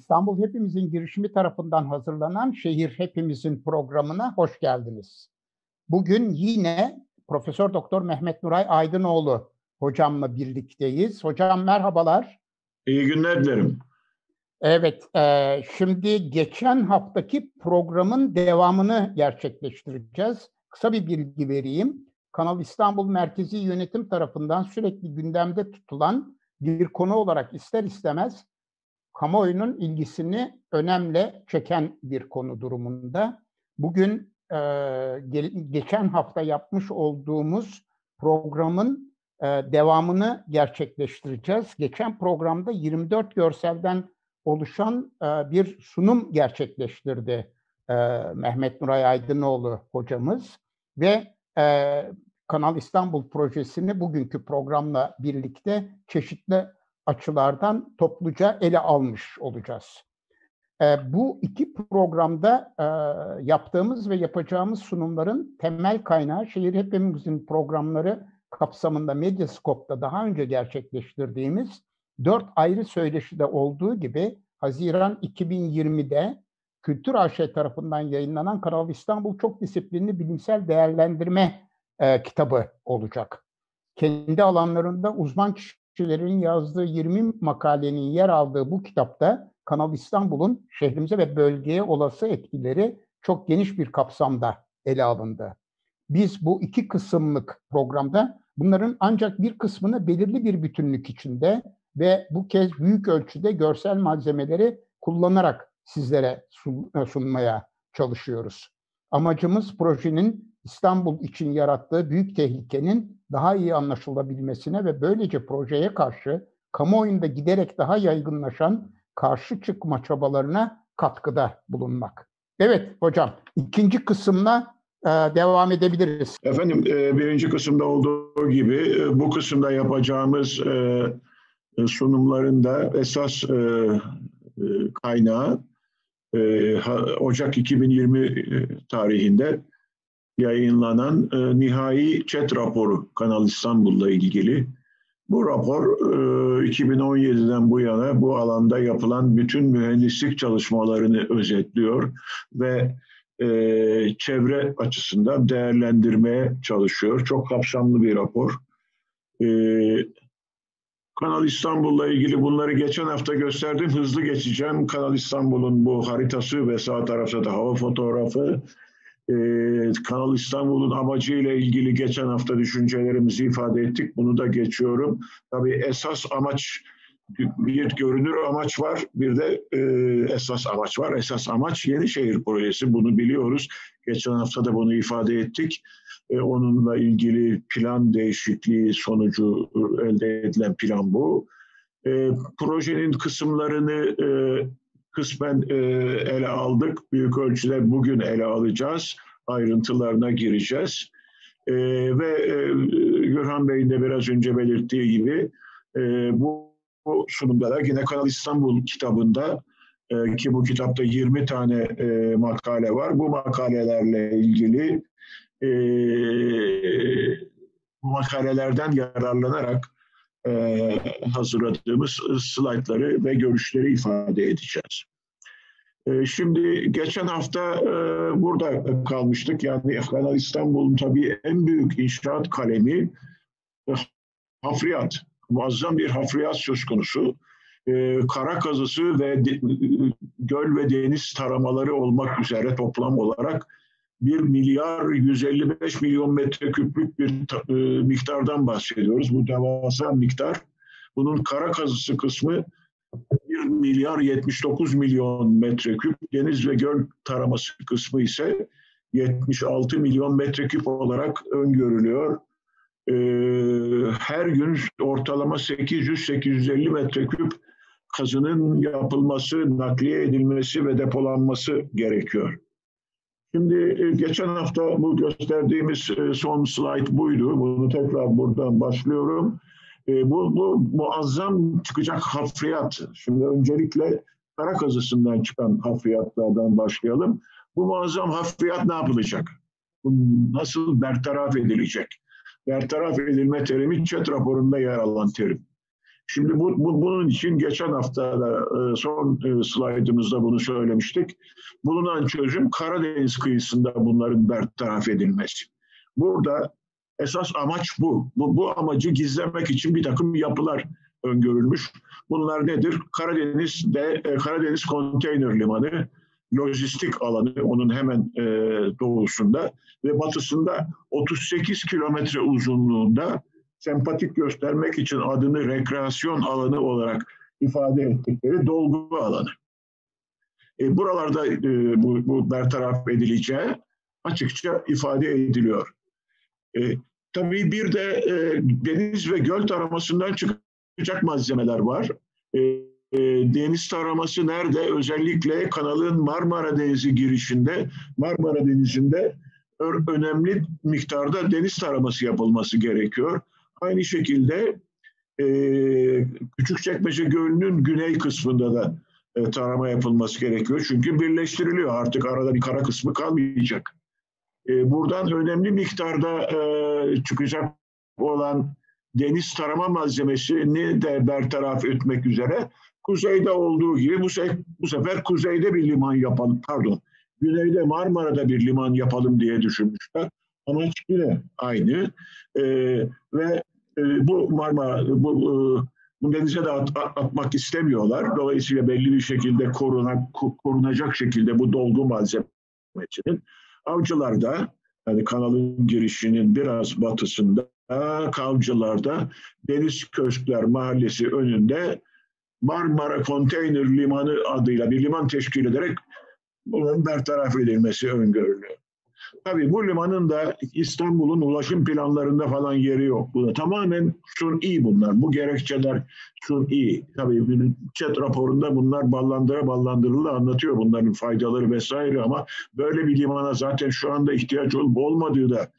İstanbul Hepimizin girişimi tarafından hazırlanan Şehir Hepimizin programına hoş geldiniz. Bugün yine Profesör Doktor Mehmet Nuray Aydınoğlu hocamla birlikteyiz. Hocam merhabalar. İyi günler dilerim. Evet, e, şimdi geçen haftaki programın devamını gerçekleştireceğiz. Kısa bir bilgi vereyim. Kanal İstanbul Merkezi Yönetim tarafından sürekli gündemde tutulan bir konu olarak ister istemez kamuoyunun ilgisini önemli çeken bir konu durumunda. Bugün e, geçen hafta yapmış olduğumuz programın e, devamını gerçekleştireceğiz. Geçen programda 24 görselden oluşan e, bir sunum gerçekleştirdi Mehmet Nuray Aydınoğlu hocamız ve Kanal İstanbul projesini bugünkü programla birlikte çeşitli açılardan topluca ele almış olacağız. E, bu iki programda e, yaptığımız ve yapacağımız sunumların temel kaynağı Şehir Hepimizin programları kapsamında Medyascope'da daha önce gerçekleştirdiğimiz dört ayrı söyleşide olduğu gibi Haziran 2020'de Kültür AŞ tarafından yayınlanan Kanal İstanbul Çok Disiplinli Bilimsel Değerlendirme e, kitabı olacak. Kendi alanlarında uzman kişilerin yazdığı 20 makalenin yer aldığı bu kitapta Kanal İstanbul'un şehrimize ve bölgeye olası etkileri çok geniş bir kapsamda ele alındı. Biz bu iki kısımlık programda bunların ancak bir kısmını belirli bir bütünlük içinde ve bu kez büyük ölçüde görsel malzemeleri kullanarak sizlere sunmaya çalışıyoruz. Amacımız projenin İstanbul için yarattığı büyük tehlikenin daha iyi anlaşılabilmesine ve böylece projeye karşı kamuoyunda giderek daha yaygınlaşan karşı çıkma çabalarına katkıda bulunmak. Evet hocam, ikinci kısımla e, devam edebiliriz. Efendim, e, birinci kısımda olduğu gibi e, bu kısımda yapacağımız e, sunumların da esas kaynağı Ocak 2020 tarihinde yayınlanan e, nihai chat raporu Kanal İstanbul'la ilgili. Bu rapor e, 2017'den bu yana bu alanda yapılan bütün mühendislik çalışmalarını özetliyor ve e, çevre açısından değerlendirmeye çalışıyor. Çok kapsamlı bir rapor. E, Kanal İstanbul'la ilgili bunları geçen hafta gösterdim. Hızlı geçeceğim. Kanal İstanbul'un bu haritası ve sağ tarafta da hava fotoğrafı. Ee, Kanal İstanbul'un amacıyla ilgili geçen hafta düşüncelerimizi ifade ettik. Bunu da geçiyorum. Tabii esas amaç bir görünür amaç var, bir de e, esas amaç var. Esas amaç Yenişehir projesi, bunu biliyoruz. Geçen hafta da bunu ifade ettik. E, onunla ilgili plan değişikliği sonucu elde edilen plan bu. E, projenin kısımlarını e, kısmen e, ele aldık. Büyük ölçüde bugün ele alacağız. Ayrıntılarına gireceğiz. E, ve e, Gürhan Bey'in de biraz önce belirttiği gibi e, bu, sunumda da yine Kanal İstanbul kitabında e, ki bu kitapta 20 tane makale var. Bu makalelerle ilgili bu makalelerden yararlanarak hazırladığımız slaytları ve görüşleri ifade edeceğiz. E, şimdi geçen hafta e, burada kalmıştık. Yani Kanal İstanbul'un tabii en büyük inşaat kalemi e, hafriyat. Muazzam bir hafriyat söz konusu. E, kara kazısı ve göl ve deniz taramaları olmak üzere toplam olarak 1 milyar 155 milyon metreküplük bir miktardan bahsediyoruz. Bu devasa miktar. Bunun kara kazısı kısmı 1 milyar 79 milyon metreküp, deniz ve göl taraması kısmı ise 76 milyon metreküp olarak öngörülüyor. Ee, her gün ortalama 800-850 metreküp kazının yapılması, nakliye edilmesi ve depolanması gerekiyor. Şimdi e, geçen hafta bu gösterdiğimiz e, son slide buydu. Bunu tekrar buradan başlıyorum. E, bu, bu muazzam çıkacak hafriyat. Şimdi öncelikle kara kazısından çıkan hafriyatlardan başlayalım. Bu muazzam hafriyat ne yapılacak? Bu nasıl bertaraf edilecek? Bertaraf edilme terimi ÇED raporunda yer alan terim. Şimdi bu, bu bunun için geçen hafta da e, son e, slaydımızda bunu söylemiştik. Bulunan çözüm Karadeniz kıyısında bunların bertaraf edilmesi. Burada esas amaç bu. bu. Bu amacı gizlemek için bir takım yapılar öngörülmüş. Bunlar nedir? Karadeniz'de e, Karadeniz Konteyner Limanı, lojistik alanı onun hemen e, doğusunda ve batısında 38 kilometre uzunluğunda sempatik göstermek için adını rekreasyon alanı olarak ifade ettikleri dolgu alanı. E, buralarda e, bu, bu bertaraf edileceği açıkça ifade ediliyor. E, tabii bir de e, deniz ve göl taramasından çıkacak malzemeler var. E, e, deniz taraması nerede? Özellikle kanalın Marmara Denizi girişinde, Marmara Denizi'nde önemli miktarda deniz taraması yapılması gerekiyor. Aynı şekilde e, Küçükçekmece Gölü'nün güney kısmında da e, tarama yapılması gerekiyor. Çünkü birleştiriliyor artık arada bir kara kısmı kalmayacak. E, buradan önemli miktarda e, çıkacak olan deniz tarama malzemesini de bertaraf etmek üzere kuzeyde olduğu gibi bu, se bu sefer kuzeyde bir liman yapalım, pardon, güneyde Marmara'da bir liman yapalım diye düşünmüşler. Amaç yine aynı e, ve e, bu Marmara, bu, e, bu denize de at, atmak istemiyorlar. Dolayısıyla belli bir şekilde koruna, korunacak şekilde bu dolgu malzemesinin avcılarda yani kanalın girişinin biraz batısında Kavcılar'da Deniz Köşkler Mahallesi önünde Marmara Konteyner Limanı adıyla bir liman teşkil ederek bunun bertaraf edilmesi öngörülüyor. Tabii bu limanın da İstanbul'un ulaşım planlarında falan yeri yok. Bu da tamamen iyi bunlar. Bu gerekçeler iyi. Tabii bir chat raporunda bunlar ballandıra ballandırılı anlatıyor bunların faydaları vesaire ama böyle bir limana zaten şu anda ihtiyaç olup olmadığı da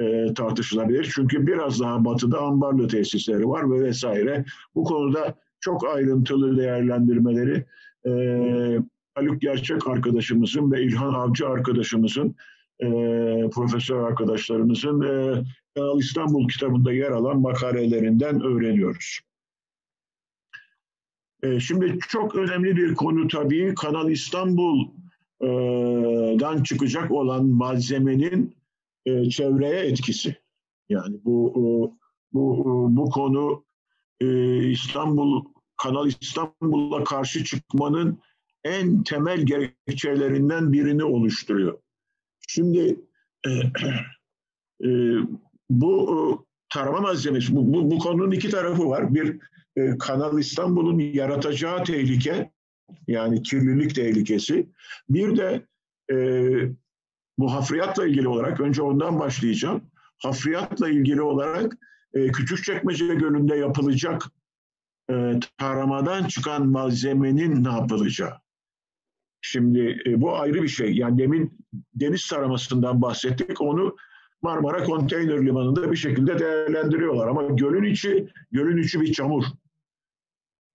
e, tartışılabilir. Çünkü biraz daha batıda ambarlı tesisleri var ve vesaire. Bu konuda çok ayrıntılı değerlendirmeleri e, Haluk Gerçek arkadaşımızın ve İlhan Avcı arkadaşımızın e, profesör arkadaşlarımızın e, Kanal İstanbul kitabında yer alan makalelerinden öğreniyoruz. E, şimdi çok önemli bir konu tabii Kanal İstanbul'dan çıkacak olan malzemenin e, çevreye etkisi. Yani bu bu bu konu e, İstanbul Kanal İstanbul'a karşı çıkmanın en temel gerekçelerinden birini oluşturuyor. Şimdi e, e, bu e, tarama malzemesi, bu, bu, bu konunun iki tarafı var. Bir e, Kanal İstanbul'un yaratacağı tehlike, yani kirlilik tehlikesi. Bir de e, bu hafriyatla ilgili olarak, önce ondan başlayacağım. Hafriyatla ilgili olarak e, Küçükçekmece Gölü'nde yapılacak e, taramadan çıkan malzemenin ne yapılacağı. Şimdi e, bu ayrı bir şey. Yani demin deniz taramasından bahsettik. Onu Marmara Konteyner Limanı'nda bir şekilde değerlendiriyorlar. Ama gölün içi, gölün içi bir çamur.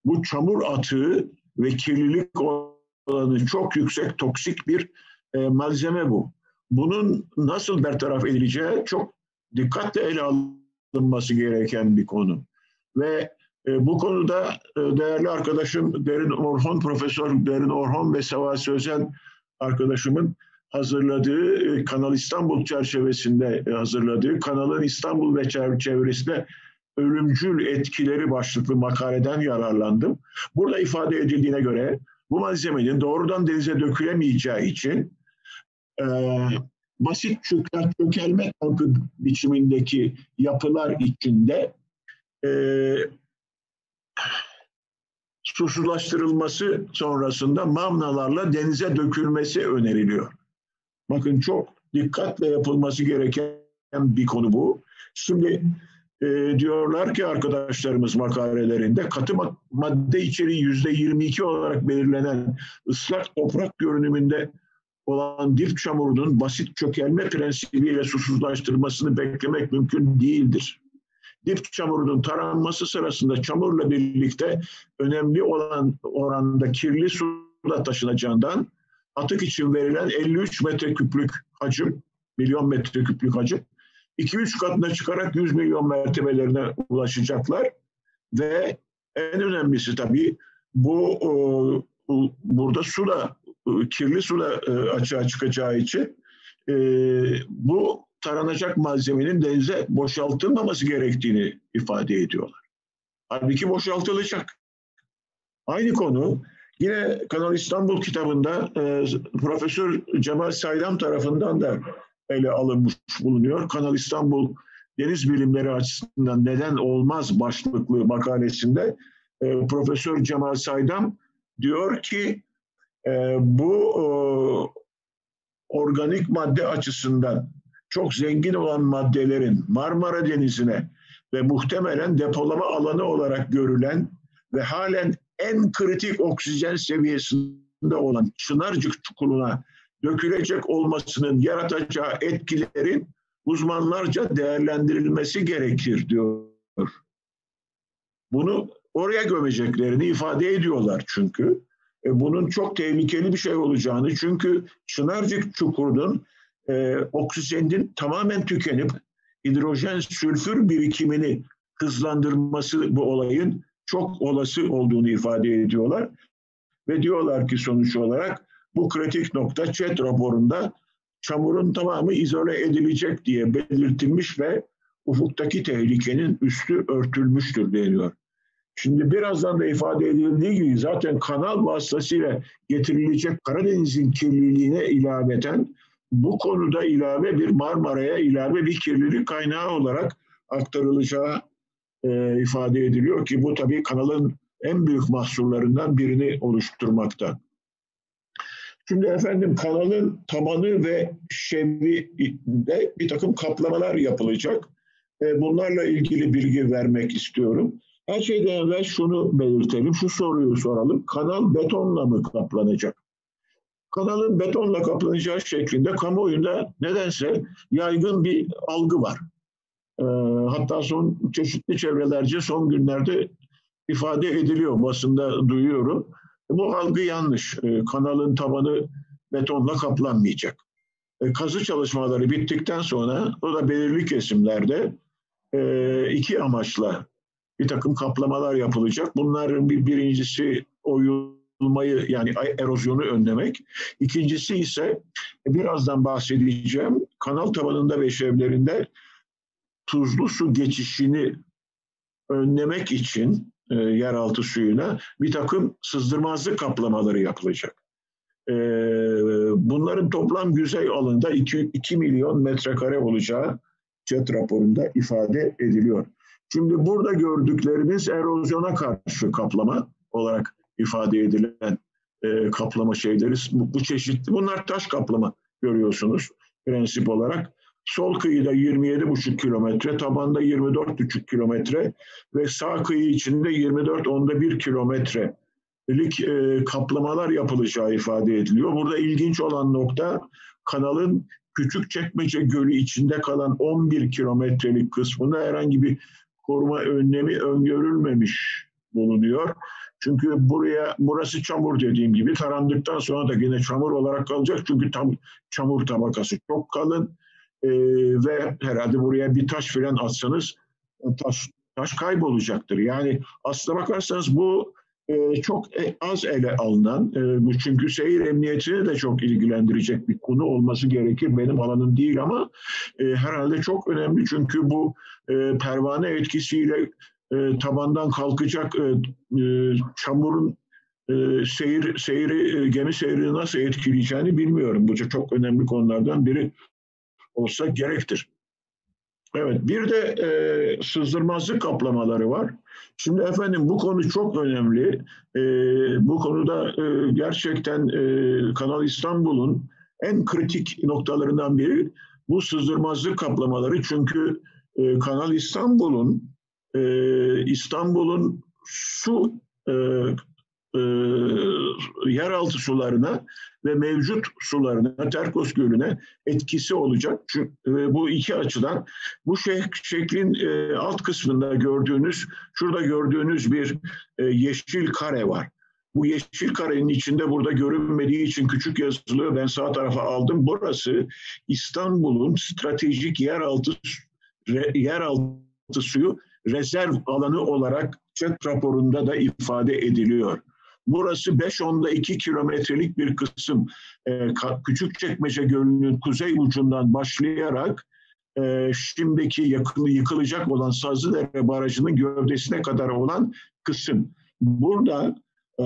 Bu çamur atığı ve kirlilik oranı çok yüksek, toksik bir e, malzeme bu. Bunun nasıl bertaraf edileceği çok dikkatle ele alınması gereken bir konu. Ve bu konuda e, değerli arkadaşım Derin Orhon, Profesör Derin Orhon ve Seva Sözen arkadaşımın hazırladığı e, Kanal İstanbul çerçevesinde hazırladığı Kanalın İstanbul ve çevresinde ölümcül etkileri başlıklı makaleden yararlandım. Burada ifade edildiğine göre bu malzemenin doğrudan denize dökülemeyeceği için e, basit çökel, çökelme tankı biçimindeki yapılar içinde e, susuzlaştırılması sonrasında mamnalarla denize dökülmesi öneriliyor. Bakın çok dikkatle yapılması gereken bir konu bu. Şimdi e, diyorlar ki arkadaşlarımız makalelerinde katı madde içeriği yüzde 22 olarak belirlenen ıslak toprak görünümünde olan dip çamurunun basit çökelme prensibiyle susuzlaştırmasını beklemek mümkün değildir dip çamurunun taranması sırasında çamurla birlikte önemli olan oranda kirli su da taşınacağından atık için verilen 53 metreküplük hacim, milyon metreküplük hacim 2-3 katına çıkarak 100 milyon mertebelerine ulaşacaklar. Ve en önemlisi tabii bu burada su da kirli su da açığa çıkacağı için bu taranacak malzemenin denize boşaltılmaması gerektiğini ifade ediyorlar. Halbuki boşaltılacak. Aynı konu yine Kanal İstanbul kitabında e, Profesör Cemal Saydam tarafından da ele alınmış bulunuyor. Kanal İstanbul Deniz Bilimleri açısından neden olmaz başlıklı makalesinde e, Profesör Cemal Saydam diyor ki e, bu e, organik madde açısından çok zengin olan maddelerin Marmara Denizi'ne ve muhtemelen depolama alanı olarak görülen ve halen en kritik oksijen seviyesinde olan Çınarcık çukuruna dökülecek olmasının yaratacağı etkilerin uzmanlarca değerlendirilmesi gerekir diyor. Bunu oraya gömeceklerini ifade ediyorlar çünkü. E, bunun çok tehlikeli bir şey olacağını çünkü Çınarcık çukurunun e, oksijenin tamamen tükenip hidrojen sülfür birikimini hızlandırması bu olayın çok olası olduğunu ifade ediyorlar. Ve diyorlar ki sonuç olarak bu kritik nokta ÇED raporunda çamurun tamamı izole edilecek diye belirtilmiş ve ufuktaki tehlikenin üstü örtülmüştür deniyor. Şimdi birazdan da ifade edildiği gibi zaten kanal vasıtasıyla getirilecek Karadeniz'in kirliliğine ilaveten bu konuda ilave bir Marmara'ya ilave bir kirlilik kaynağı olarak aktarılacağı e, ifade ediliyor ki bu tabii kanalın en büyük mahsurlarından birini oluşturmakta. Şimdi efendim kanalın tabanı ve şevide bir takım kaplamalar yapılacak. E, bunlarla ilgili bilgi vermek istiyorum. Her şeyden evvel şunu belirtelim, şu soruyu soralım. Kanal betonla mı kaplanacak? Kanalın betonla kaplanacağı şeklinde kamuoyunda nedense yaygın bir algı var. E, hatta son çeşitli çevrelerce son günlerde ifade ediliyor, basında duyuyorum. Bu algı yanlış. E, kanalın tabanı betonla kaplanmayacak. E, kazı çalışmaları bittikten sonra o da belirli kesimlerde e, iki amaçla bir takım kaplamalar yapılacak. Bunların bir, birincisi oyun olmayı yani erozyonu önlemek. İkincisi ise birazdan bahsedeceğim kanal tabanında ve şevlerinde tuzlu su geçişini önlemek için e, yeraltı suyuna bir takım sızdırmazlık kaplamaları yapılacak. E, bunların toplam yüzey alanında 2, 2 milyon metrekare olacağı CET raporunda ifade ediliyor. Şimdi burada gördükleriniz erozyona karşı kaplama olarak ifade edilen e, kaplama şeyleri bu, bu çeşitli. Bunlar taş kaplama görüyorsunuz prensip olarak. Sol kıyıda 27,5 kilometre, tabanda 24,5 kilometre ve sağ kıyı içinde 24 onda 1 kilometrelik e, kaplamalar yapılacağı ifade ediliyor. Burada ilginç olan nokta kanalın küçük çekmece Gölü içinde kalan 11 kilometrelik kısmında herhangi bir koruma önlemi öngörülmemiş bulunuyor. Çünkü buraya burası çamur dediğim gibi tarandıktan sonra da yine çamur olarak kalacak. Çünkü tam çamur tabakası çok kalın e, ve herhalde buraya bir taş filan atsanız taş taş kaybolacaktır. Yani aslına bakarsanız bu e, çok e, az ele alınan, e, bu çünkü seyir emniyetini de çok ilgilendirecek bir konu olması gerekir. Benim alanım değil ama e, herhalde çok önemli çünkü bu e, pervane etkisiyle e, tabandan kalkacak e, e, çamurun e, seyir seyri e, gemi seyrini nasıl etkileyeceğini bilmiyorum. Bu çok önemli konulardan biri olsa gerektir. Evet, bir de e, sızdırmazlık kaplamaları var. Şimdi efendim bu konu çok önemli. E, bu konuda e, gerçekten e, Kanal İstanbul'un en kritik noktalarından biri bu sızdırmazlık kaplamaları. Çünkü e, Kanal İstanbul'un e, İstanbul'un su e, e, yeraltı sularına ve mevcut sularına, Terkos Gölü'ne etkisi olacak. Çünkü e, bu iki açıdan bu şek şeklin e, alt kısmında gördüğünüz, şurada gördüğünüz bir e, yeşil kare var. Bu yeşil karenin içinde burada görünmediği için küçük yazılıyor. Ben sağ tarafa aldım. Burası İstanbul'un stratejik yeraltı yeraltı suyu rezerv alanı olarak ÇED raporunda da ifade ediliyor. Burası 5-10'da 2 kilometrelik bir kısım. E, Küçükçekmece Gölü'nün kuzey ucundan başlayarak e, şimdiki yakını yıkılacak olan Sazlıdere Barajı'nın gövdesine kadar olan kısım. Burada e,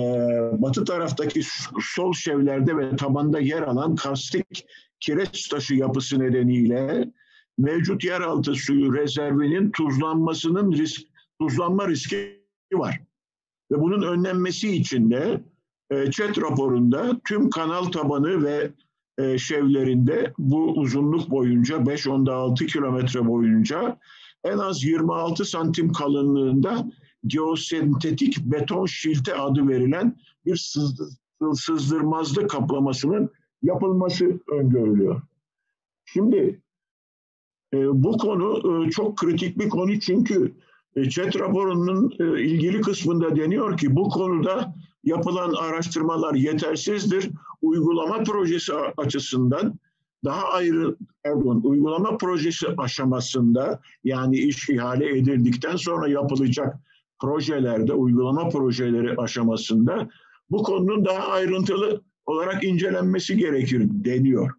batı taraftaki sol şevlerde ve tabanda yer alan karstik kireç taşı yapısı nedeniyle mevcut yeraltı suyu rezervinin tuzlanmasının risk, tuzlanma riski var. Ve bunun önlenmesi için de e, raporunda tüm kanal tabanı ve e, şevlerinde bu uzunluk boyunca 5-10'da 6 kilometre boyunca en az 26 santim kalınlığında geosentetik beton şilte adı verilen bir sızdırmazlı kaplamasının yapılması öngörülüyor. Şimdi e, bu konu e, çok kritik bir konu çünkü e, raporunun e, ilgili kısmında deniyor ki bu konuda yapılan araştırmalar yetersizdir. Uygulama projesi açısından daha ayrı pardon uygulama projesi aşamasında yani iş ihale edildikten sonra yapılacak projelerde uygulama projeleri aşamasında bu konunun daha ayrıntılı olarak incelenmesi gerekir deniyor.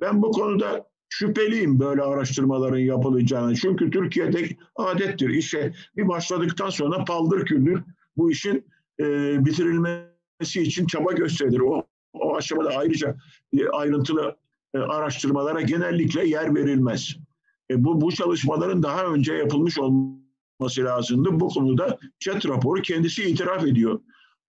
Ben bu konuda şüpheliyim böyle araştırmaların yapılacağını. Çünkü Türkiye'de adettir işe bir başladıktan sonra paldır küldür bu işin e, bitirilmesi için çaba gösterilir. O, o aşamada ayrıca e, ayrıntılı e, araştırmalara genellikle yer verilmez. E, bu, bu çalışmaların daha önce yapılmış olması lazımdı. Bu konuda chat raporu kendisi itiraf ediyor.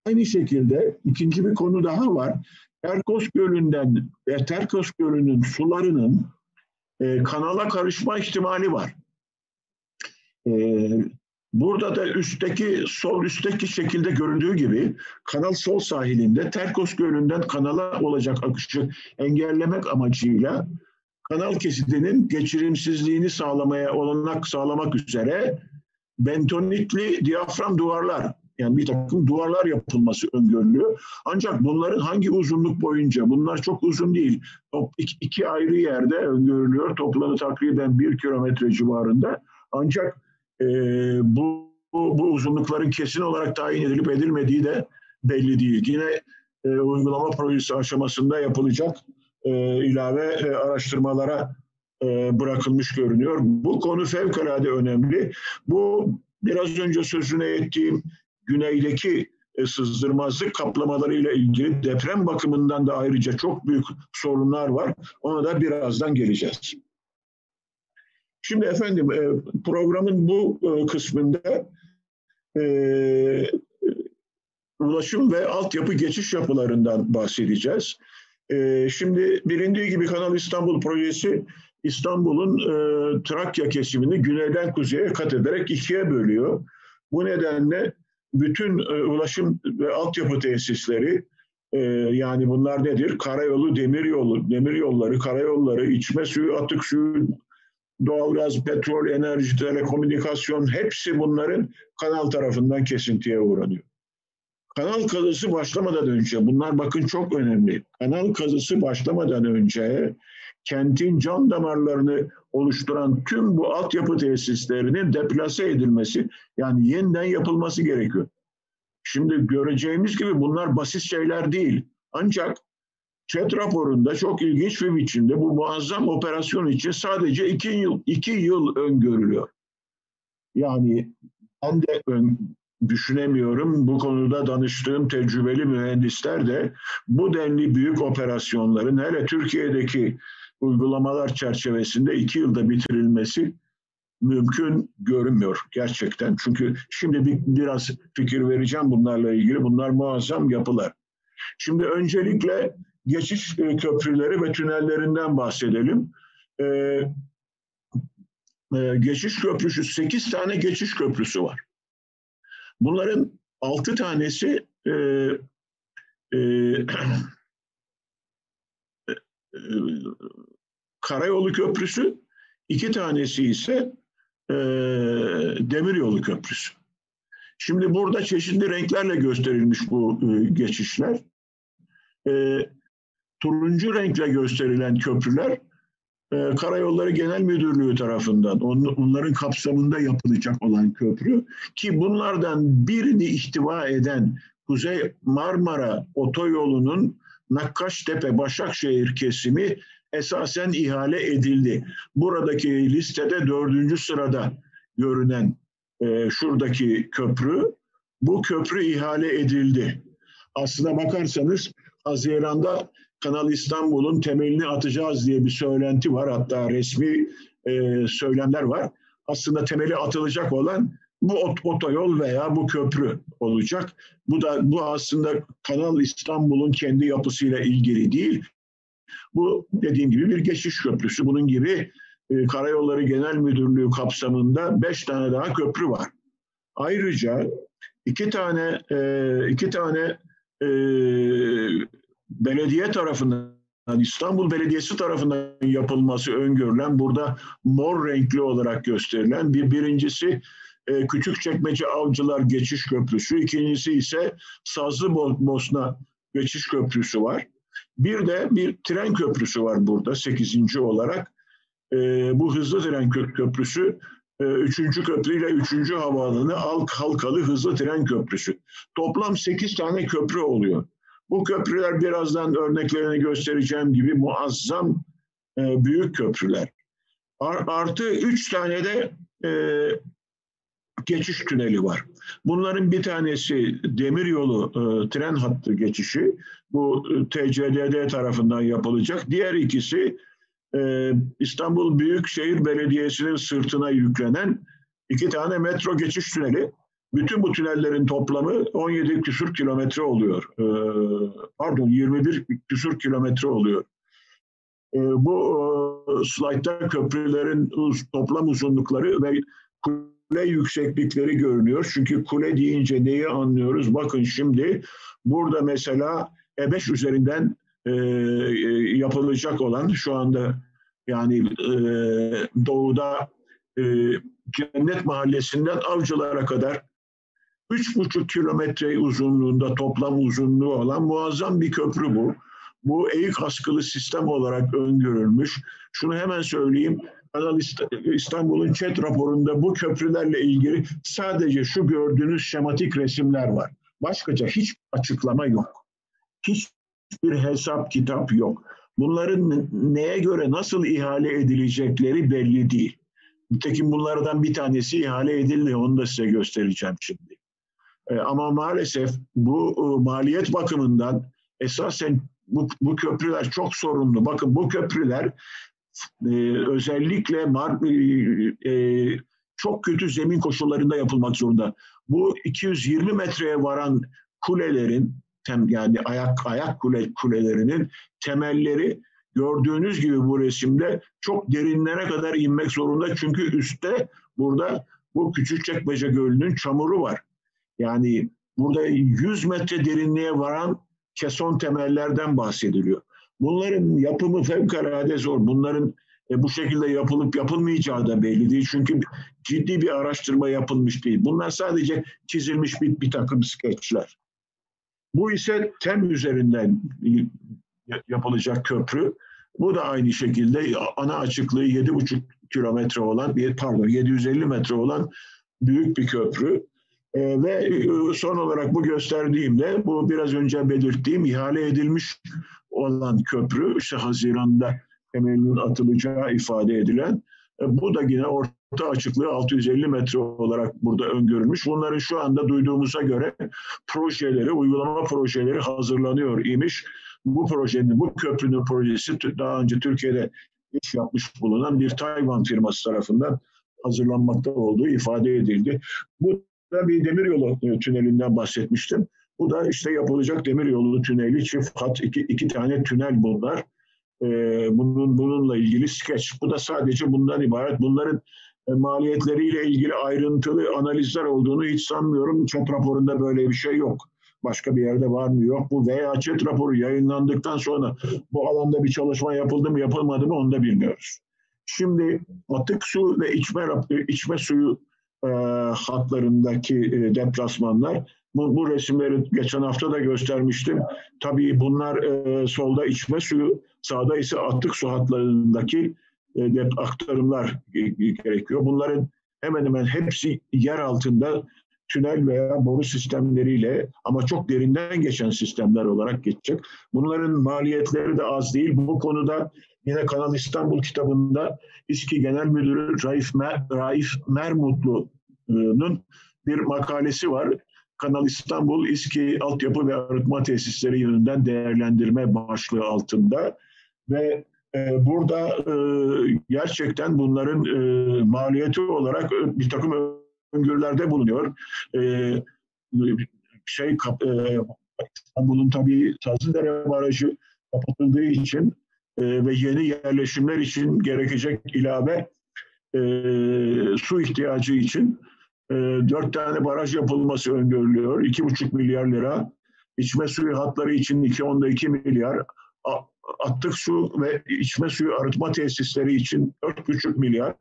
Aynı şekilde ikinci bir konu daha var. Terkos Gölü'nden ve Terkos Gölü'nün sularının e, kanala karışma ihtimali var. E, burada da üstteki, sol üstteki şekilde göründüğü gibi kanal sol sahilinde Terkos Gölü'nden kanala olacak akışı engellemek amacıyla kanal kesidinin geçirimsizliğini sağlamaya olanak sağlamak üzere bentonitli diyafram duvarlar yani bir takım duvarlar yapılması öngörülüyor. Ancak bunların hangi uzunluk boyunca, bunlar çok uzun değil. İki, ayrı yerde öngörülüyor. Toplamı takriben bir kilometre civarında. Ancak e, bu, bu, bu uzunlukların kesin olarak tayin edilip edilmediği de belli değil. Yine e, uygulama projesi aşamasında yapılacak e, ilave e, araştırmalara e, bırakılmış görünüyor. Bu konu fevkalade önemli. Bu biraz önce sözüne ettiğim güneydeki e, sızdırmazlık kaplamalarıyla ilgili deprem bakımından da ayrıca çok büyük sorunlar var. Ona da birazdan geleceğiz. Şimdi efendim e, programın bu e, kısmında ulaşım ve altyapı geçiş yapılarından bahsedeceğiz. Şimdi bilindiği gibi Kanal İstanbul projesi İstanbul'un Trakya kesimini güneyden kuzeye kat ederek ikiye bölüyor. Bu nedenle bütün e, ulaşım ve altyapı tesisleri e, yani bunlar nedir? Karayolu, demiryolu, demiryolları, karayolları, içme suyu, atık suyu, doğalgaz, petrol, enerji, telekomünikasyon hepsi bunların kanal tarafından kesintiye uğranıyor. Kanal kazısı başlamadan önce, bunlar bakın çok önemli. Kanal kazısı başlamadan önce kentin can damarlarını oluşturan tüm bu altyapı tesislerinin deplase edilmesi yani yeniden yapılması gerekiyor. Şimdi göreceğimiz gibi bunlar basit şeyler değil. Ancak ÇED raporunda çok ilginç bir biçimde bu muazzam operasyon için sadece iki yıl, iki yıl öngörülüyor. Yani ben de ön, düşünemiyorum. Bu konuda danıştığım tecrübeli mühendisler de bu denli büyük operasyonların hele Türkiye'deki uygulamalar çerçevesinde iki yılda bitirilmesi mümkün görünmüyor gerçekten. Çünkü şimdi bir, biraz fikir vereceğim bunlarla ilgili. Bunlar muazzam yapılar. Şimdi öncelikle geçiş e, köprüleri ve tünellerinden bahsedelim. Ee, e, geçiş köprüsü, sekiz tane geçiş köprüsü var. Bunların altı tanesi e, e, karayolu köprüsü, iki tanesi ise e, demiryolu köprüsü. Şimdi burada çeşitli renklerle gösterilmiş bu e, geçişler. E, turuncu renkle gösterilen köprüler e, Karayolları Genel Müdürlüğü tarafından on, onların kapsamında yapılacak olan köprü ki bunlardan birini ihtiva eden Kuzey Marmara otoyolunun Nakkaştepe Başakşehir kesimi esasen ihale edildi. Buradaki listede dördüncü sırada görünen e, şuradaki köprü, bu köprü ihale edildi. Aslına bakarsanız Haziran'da Kanal İstanbul'un temelini atacağız diye bir söylenti var. Hatta resmi e, söylemler var. Aslında temeli atılacak olan bu otoyol veya bu köprü olacak. Bu da bu aslında Kanal İstanbul'un kendi yapısıyla ilgili değil. Bu dediğim gibi bir geçiş köprüsü. Bunun gibi e, Karayolları Genel Müdürlüğü kapsamında beş tane daha köprü var. Ayrıca iki tane e, iki tane e, belediye tarafından İstanbul Belediyesi tarafından yapılması öngörülen burada mor renkli olarak gösterilen bir birincisi e, Küçükçekmece Avcılar Geçiş Köprüsü, ikincisi ise Sazlı Bosna Geçiş Köprüsü var. Bir de bir tren köprüsü var burada sekizinci olarak. E, bu hızlı tren köprüsü e, üçüncü köprüyle üçüncü havaalanı Alk Halkalı hızlı tren köprüsü. Toplam sekiz tane köprü oluyor. Bu köprüler birazdan örneklerini göstereceğim gibi muazzam e, büyük köprüler. Artı üç tane de e, geçiş tüneli var. Bunların bir tanesi demiryolu e, tren hattı geçişi. Bu e, TCDD tarafından yapılacak. Diğer ikisi e, İstanbul Büyükşehir Belediyesi'nin sırtına yüklenen iki tane metro geçiş tüneli. Bütün bu tünellerin toplamı 17 küsur kilometre oluyor. E, pardon 21 küsur kilometre oluyor. E, bu e, slaytta köprülerin toplam uzunlukları ve kule yükseklikleri görünüyor. Çünkü kule deyince neyi anlıyoruz? Bakın şimdi burada mesela E5 üzerinden e, e, yapılacak olan şu anda yani e, doğuda e, Cennet Mahallesi'nden Avcılar'a kadar 3,5 kilometre uzunluğunda toplam uzunluğu olan muazzam bir köprü bu. Bu eğik askılı sistem olarak öngörülmüş. Şunu hemen söyleyeyim. Kanal İstanbul'un chat raporunda bu köprülerle ilgili sadece şu gördüğünüz şematik resimler var. Başkaca hiç açıklama yok. Hiçbir hesap kitap yok. Bunların neye göre nasıl ihale edilecekleri belli değil. Nitekim bunlardan bir tanesi ihale edildi. Onu da size göstereceğim şimdi. E, ama maalesef bu e, maliyet bakımından esasen bu, bu köprüler çok sorunlu. Bakın bu köprüler e, özellikle mar, e, e, çok kötü zemin koşullarında yapılmak zorunda. Bu 220 metreye varan kulelerin tem, yani ayak ayak kule, kulelerinin temelleri gördüğünüz gibi bu resimde çok derinlere kadar inmek zorunda. Çünkü üstte burada bu Küçükçekmece Gölü'nün çamuru var. Yani burada 100 metre derinliğe varan keson temellerden bahsediliyor. Bunların yapımı fevkalade zor. Bunların e, bu şekilde yapılıp yapılmayacağı da belli değil. Çünkü ciddi bir araştırma yapılmış değil. Bunlar sadece çizilmiş bir, bir takım skeçler. Bu ise TEM üzerinden yapılacak köprü. Bu da aynı şekilde ana açıklığı 7,5 kilometre olan, pardon 750 metre olan büyük bir köprü. Ee, ve e, son olarak bu gösterdiğimde bu biraz önce belirttiğim ihale edilmiş olan köprü işte Haziran'da temelinin atılacağı ifade edilen e, bu da yine orta açıklığı 650 metre olarak burada öngörülmüş. Bunların şu anda duyduğumuza göre projeleri, uygulama projeleri hazırlanıyor imiş. Bu projenin, bu köprünün projesi daha önce Türkiye'de iş yapmış bulunan bir Tayvan firması tarafından hazırlanmakta olduğu ifade edildi. Bu da bir demiryolu tünelinden bahsetmiştim. Bu da işte yapılacak demiryolu tüneli, çift hat, iki, iki tane tünel bunlar. Ee, bunun bununla ilgili skeç. Bu da sadece bundan ibaret. Bunların e, maliyetleriyle ilgili ayrıntılı analizler olduğunu hiç sanmıyorum. Chat raporunda böyle bir şey yok. Başka bir yerde var mı yok mu veya chat raporu yayınlandıktan sonra bu alanda bir çalışma yapıldı mı yapılmadı mı onu da bilmiyoruz. Şimdi atık su ve içme, içme suyu e, hatlarındaki e, deplasmanlar. Bu, bu resimleri geçen hafta da göstermiştim. Tabii bunlar e, solda içme suyu, sağda ise atık su hatlarındaki e, aktarımlar gerekiyor. Bunların hemen hemen hepsi yer altında tünel veya boru sistemleriyle ama çok derinden geçen sistemler olarak geçecek. Bunların maliyetleri de az değil. Bu konuda yine Kanal İstanbul kitabında İSKİ Genel Müdürü Raif, Mer Raif Mermutlu'nun bir makalesi var. Kanal İstanbul İSKİ Altyapı ve Arıtma Tesisleri yönünden değerlendirme başlığı altında ve e, burada e, gerçekten bunların e, maliyeti olarak bir takım öngörülerde bulunuyor. şey İstanbul'un tabii Sazlıdere Barajı kapatıldığı için ve yeni yerleşimler için gerekecek ilave su ihtiyacı için dört tane baraj yapılması öngörülüyor. İki buçuk milyar lira. İçme suyu hatları için 2.2 milyar atık su ve içme suyu arıtma tesisleri için 4,5 milyar,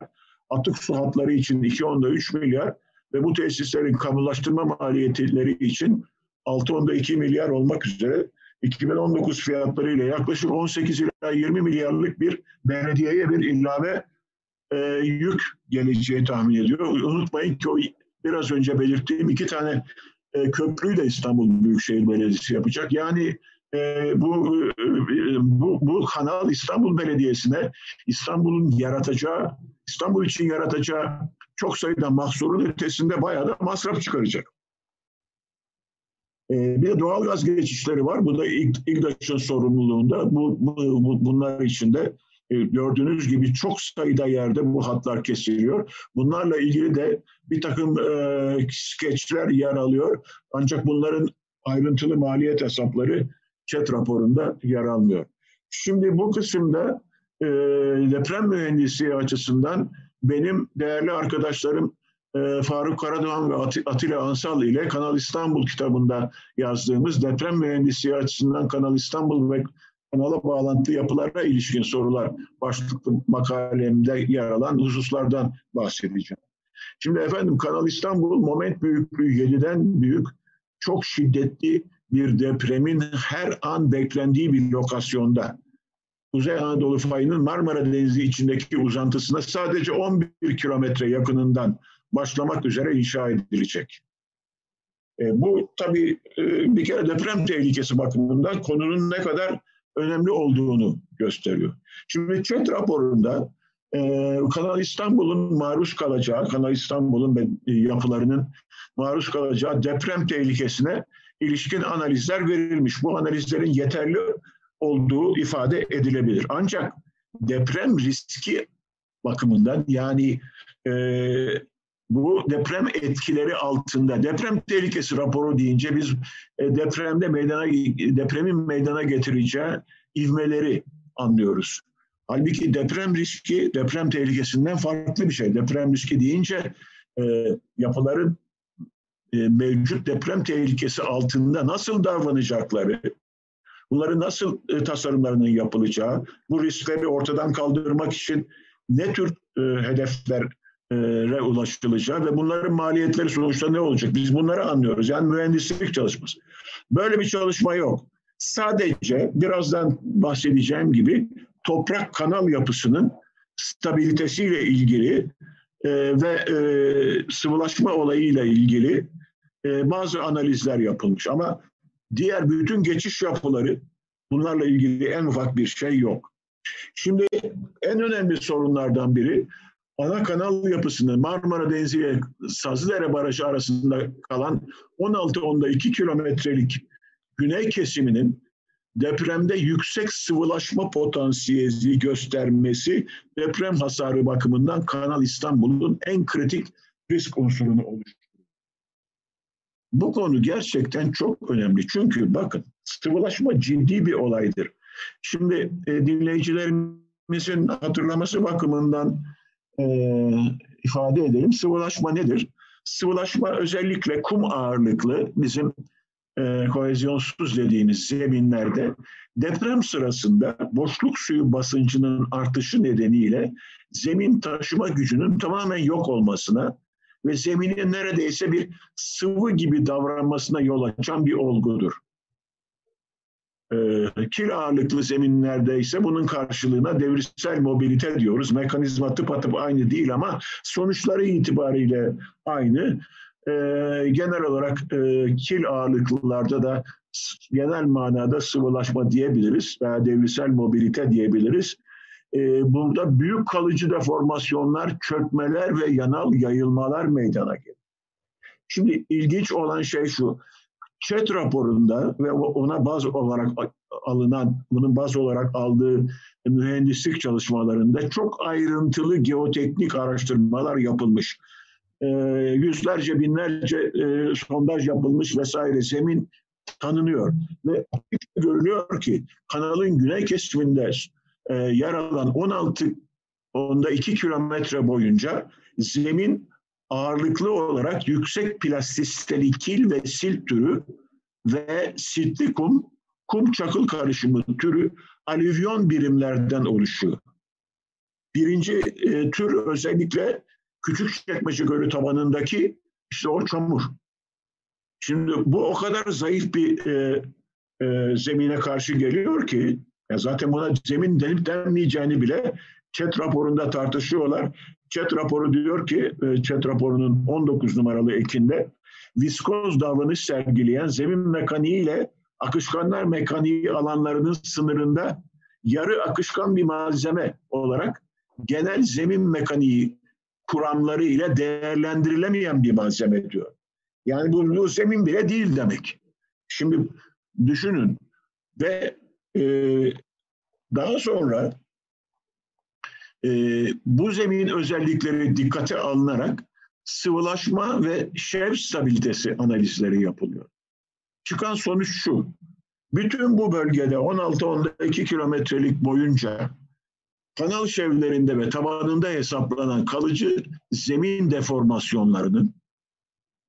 atık su hatları için 2.3 milyar ve bu tesislerin kamulaştırma maliyetleri için 6.2 milyar olmak üzere 2019 fiyatlarıyla yaklaşık 18 ila 20 milyarlık bir belediyeye bir ilave e, yük geleceği tahmin ediyor. Unutmayın ki o biraz önce belirttiğim iki tane e, köprüyü de İstanbul Büyükşehir Belediyesi yapacak. Yani e, bu, bu, bu kanal İstanbul Belediyesi'ne İstanbul'un yaratacağı, İstanbul için yaratacağı çok sayıda mahsurun ötesinde bayağı da masraf çıkaracak. E, bir de doğal gaz geçişleri var. Bu da İGDAŞ'ın sorumluluğunda. Bu, bu, bunlar içinde e, gördüğünüz gibi çok sayıda yerde bu hatlar kesiliyor. Bunlarla ilgili de bir takım e, skeçler yer alıyor. Ancak bunların ayrıntılı maliyet hesapları chat raporunda yer almıyor. Şimdi bu kısımda e, deprem mühendisliği açısından benim değerli arkadaşlarım e, Faruk Karadoğan ve Atilla Ansal ile Kanal İstanbul kitabında yazdığımız deprem mühendisliği açısından Kanal İstanbul ve kanala bağlantı yapılara ilişkin sorular başlıklı makalemde yer alan hususlardan bahsedeceğim. Şimdi efendim Kanal İstanbul moment büyüklüğü 7'den büyük çok şiddetli bir depremin her an beklendiği bir lokasyonda Kuzey Anadolu fayının Marmara Denizi içindeki uzantısına sadece 11 kilometre yakınından başlamak üzere inşa edilecek. E, bu tabii e, bir kere deprem tehlikesi bakımından konunun ne kadar önemli olduğunu gösteriyor. Şimdi ÇED raporunda e, Kanal İstanbul'un maruz kalacağı, Kanal İstanbul'un yapılarının maruz kalacağı deprem tehlikesine ilişkin analizler verilmiş. Bu analizlerin yeterli olduğu ifade edilebilir. Ancak deprem riski bakımından yani e, bu deprem etkileri altında deprem tehlikesi raporu deyince biz e, depremde meydana depremin meydana getireceği ivmeleri anlıyoruz. Halbuki deprem riski deprem tehlikesinden farklı bir şey. Deprem riski deyince e, yapıların e, mevcut deprem tehlikesi altında nasıl davranacakları, bunların nasıl e, tasarımlarının yapılacağı, bu riskleri ortadan kaldırmak için ne tür e, hedeflere ulaşılacağı ve bunların maliyetleri sonuçta ne olacak? Biz bunları anlıyoruz. Yani mühendislik çalışması. Böyle bir çalışma yok. Sadece birazdan bahsedeceğim gibi toprak kanal yapısının stabilitesiyle ilgili e, ve e, sıvılaşma olayıyla ilgili e, bazı analizler yapılmış ama diğer bütün geçiş yapıları bunlarla ilgili en ufak bir şey yok. Şimdi en önemli sorunlardan biri ana kanal yapısını Marmara Denizi ile Sazlıdere Barajı arasında kalan 16 2 kilometrelik güney kesiminin depremde yüksek sıvılaşma potansiyeli göstermesi deprem hasarı bakımından Kanal İstanbul'un en kritik risk unsurunu oluşturuyor. Bu konu gerçekten çok önemli. Çünkü bakın sıvılaşma ciddi bir olaydır. Şimdi e, dinleyicilerimizin hatırlaması bakımından e, ifade edelim. Sıvılaşma nedir? Sıvılaşma özellikle kum ağırlıklı bizim e, kohezyonsuz dediğimiz zeminlerde deprem sırasında boşluk suyu basıncının artışı nedeniyle zemin taşıma gücünün tamamen yok olmasına ve zeminin neredeyse bir sıvı gibi davranmasına yol açan bir olgudur. E, kil ağırlıklı zeminlerde ise bunun karşılığına devirsel mobilite diyoruz. Mekanizma tıpatıp aynı değil ama sonuçları itibariyle aynı. E, genel olarak e, kil ağırlıklılarda da genel manada sıvılaşma diyebiliriz veya devrisel mobilite diyebiliriz. Burada büyük kalıcı deformasyonlar, çökmeler ve yanal yayılmalar meydana gelir. Şimdi ilginç olan şey şu, ÇED raporunda ve ona baz olarak alınan, bunun baz olarak aldığı mühendislik çalışmalarında çok ayrıntılı geoteknik araştırmalar yapılmış. E, yüzlerce, binlerce e, sondaj yapılmış vesaire zemin tanınıyor. Ve görülüyor ki kanalın güney kesiminde e, yer alan 16 onda 2 kilometre boyunca zemin ağırlıklı olarak yüksek plastisiteli kil ve sil türü ve siltli kum, kum çakıl karışımı türü alüvyon birimlerden oluşuyor. Birinci e, tür özellikle Küçükçekmece Gölü tabanındaki işte o çamur. Şimdi bu o kadar zayıf bir e, e, zemine karşı geliyor ki ya zaten buna zemin denip denmeyeceğini bile ÇED raporunda tartışıyorlar. ÇED raporu diyor ki, e, ÇED raporunun 19 numaralı ekinde viskoz davranış sergileyen zemin mekaniği ile akışkanlar mekaniği alanlarının sınırında yarı akışkan bir malzeme olarak genel zemin mekaniği kuramları ile değerlendirilemeyen bir malzeme diyor. Yani bu, bu zemin bile değil demek. Şimdi düşünün ve e, daha sonra e, bu zemin özellikleri dikkate alınarak sıvılaşma ve şev stabilitesi analizleri yapılıyor. Çıkan sonuç şu. Bütün bu bölgede 16-12 kilometrelik boyunca kanal şevlerinde ve tabanında hesaplanan kalıcı zemin deformasyonlarının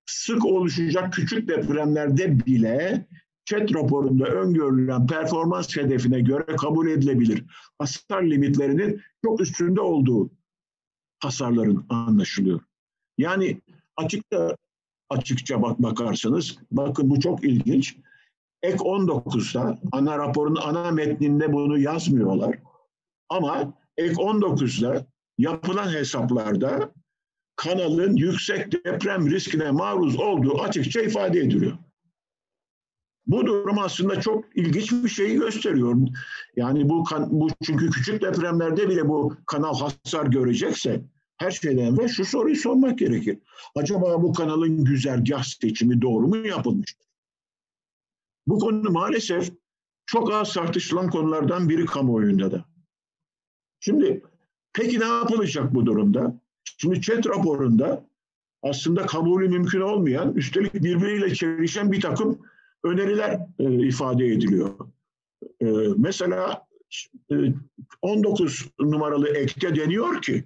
sık oluşacak küçük depremlerde bile ÇED raporunda öngörülen performans hedefine göre kabul edilebilir hasar limitlerinin çok üstünde olduğu hasarların anlaşılıyor. Yani açıkça açıkça bak bakarsanız bakın bu çok ilginç. Ek 19'da ana raporun ana metninde bunu yazmıyorlar. Ama ek 19'da yapılan hesaplarda kanalın yüksek deprem riskine maruz olduğu açıkça ifade ediliyor. Bu durum aslında çok ilginç bir şeyi gösteriyor. Yani bu, bu çünkü küçük depremlerde bile bu kanal hasar görecekse her şeyden ve şu soruyu sormak gerekir. Acaba bu kanalın güzergah seçimi doğru mu yapılmıştır? Bu konu maalesef çok az tartışılan konulardan biri kamuoyunda da. Şimdi peki ne yapılacak bu durumda? Şimdi ÇED raporunda aslında kabulü mümkün olmayan, üstelik birbiriyle çelişen bir takım öneriler e, ifade ediliyor. E, mesela e, 19 numaralı ekte deniyor ki,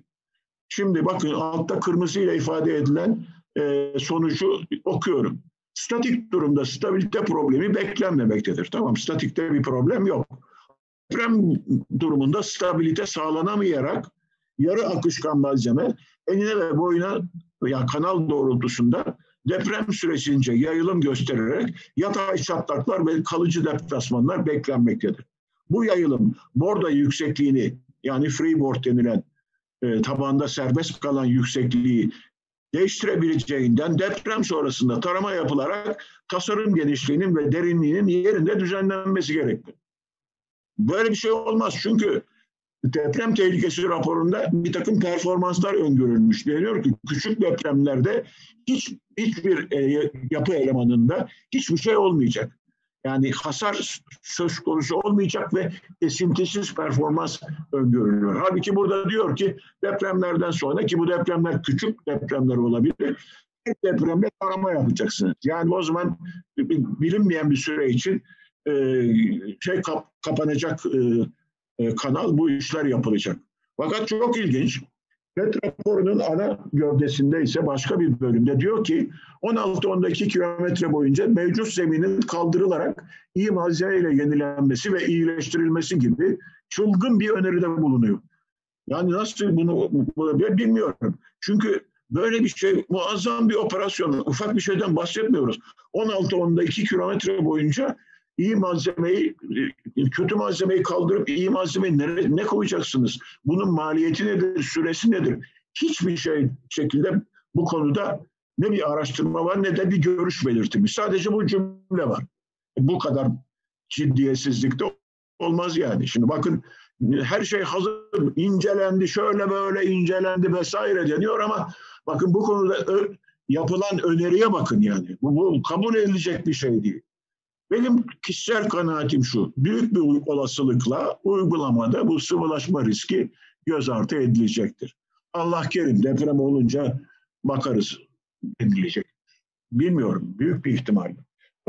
şimdi bakın altta kırmızı ile ifade edilen e, sonucu okuyorum. Statik durumda stabilite problemi beklenmemektedir. Tamam, statikte bir problem yok. Deprem durumunda stabilite sağlanamayarak yarı akışkan malzeme enine ve boyuna veya kanal doğrultusunda deprem sürecince yayılım göstererek yatay çatlaklar ve kalıcı deplasmanlar beklenmektedir. Bu yayılım borda yüksekliğini yani freeboard denilen e, tabanda serbest kalan yüksekliği değiştirebileceğinden deprem sonrasında tarama yapılarak tasarım genişliğinin ve derinliğinin yerinde düzenlenmesi gerekli. Böyle bir şey olmaz çünkü deprem tehlikesi raporunda bir takım performanslar öngörülmüş. Deniyor ki küçük depremlerde hiç hiçbir e, yapı elemanında hiçbir şey olmayacak. Yani hasar söz konusu olmayacak ve kesintisiz performans öngörülüyor. Halbuki burada diyor ki depremlerden sonra ki bu depremler küçük depremler olabilir. Tek depremle tarama yapacaksınız. Yani o zaman bilinmeyen bir süre için e, şey kap, kapanacak e, kanal bu işler yapılacak. Fakat çok ilginç. FED raporunun ana gövdesinde ise başka bir bölümde diyor ki 16-12 kilometre boyunca mevcut zeminin kaldırılarak iyi malzemeyle yenilenmesi ve iyileştirilmesi gibi çılgın bir öneride bulunuyor. Yani nasıl bunu, bunu bilmiyorum. Çünkü böyle bir şey muazzam bir operasyon. Ufak bir şeyden bahsetmiyoruz. 16-12 kilometre boyunca iyi malzemeyi, kötü malzemeyi kaldırıp iyi malzemeyi ne, ne koyacaksınız? Bunun maliyeti nedir, süresi nedir? Hiçbir şey şekilde bu konuda ne bir araştırma var ne de bir görüş belirtilmiş. Sadece bu cümle var. Bu kadar ciddiyetsizlikte olmaz yani. Şimdi bakın her şey hazır, incelendi, şöyle böyle incelendi vesaire deniyor ama bakın bu konuda yapılan öneriye bakın yani. Bu, bu kabul edilecek bir şey değil. Benim kişisel kanaatim şu, büyük bir olasılıkla uygulamada bu sıvılaşma riski göz ardı edilecektir. Allah kerim deprem olunca bakarız edilecek. Bilmiyorum, büyük bir ihtimal.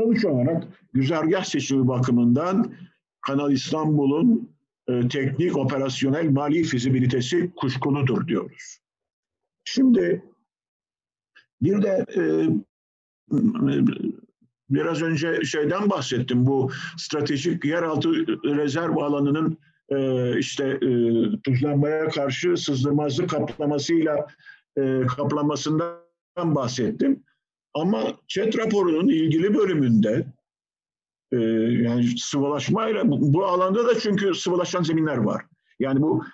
Sonuç olarak güzergah seçimi bakımından Kanal İstanbul'un e, teknik, operasyonel, mali fizibilitesi kuşkuludur diyoruz. Şimdi bir de e, biraz önce şeyden bahsettim. Bu stratejik yeraltı rezerv alanının e, işte e, tuzlanmaya karşı sızdırmazlık kaplamasıyla e, kaplamasından bahsettim. Ama ÇED raporunun ilgili bölümünde e, yani sıvılaşmayla bu, bu alanda da çünkü sıvılaşan zeminler var. Yani bu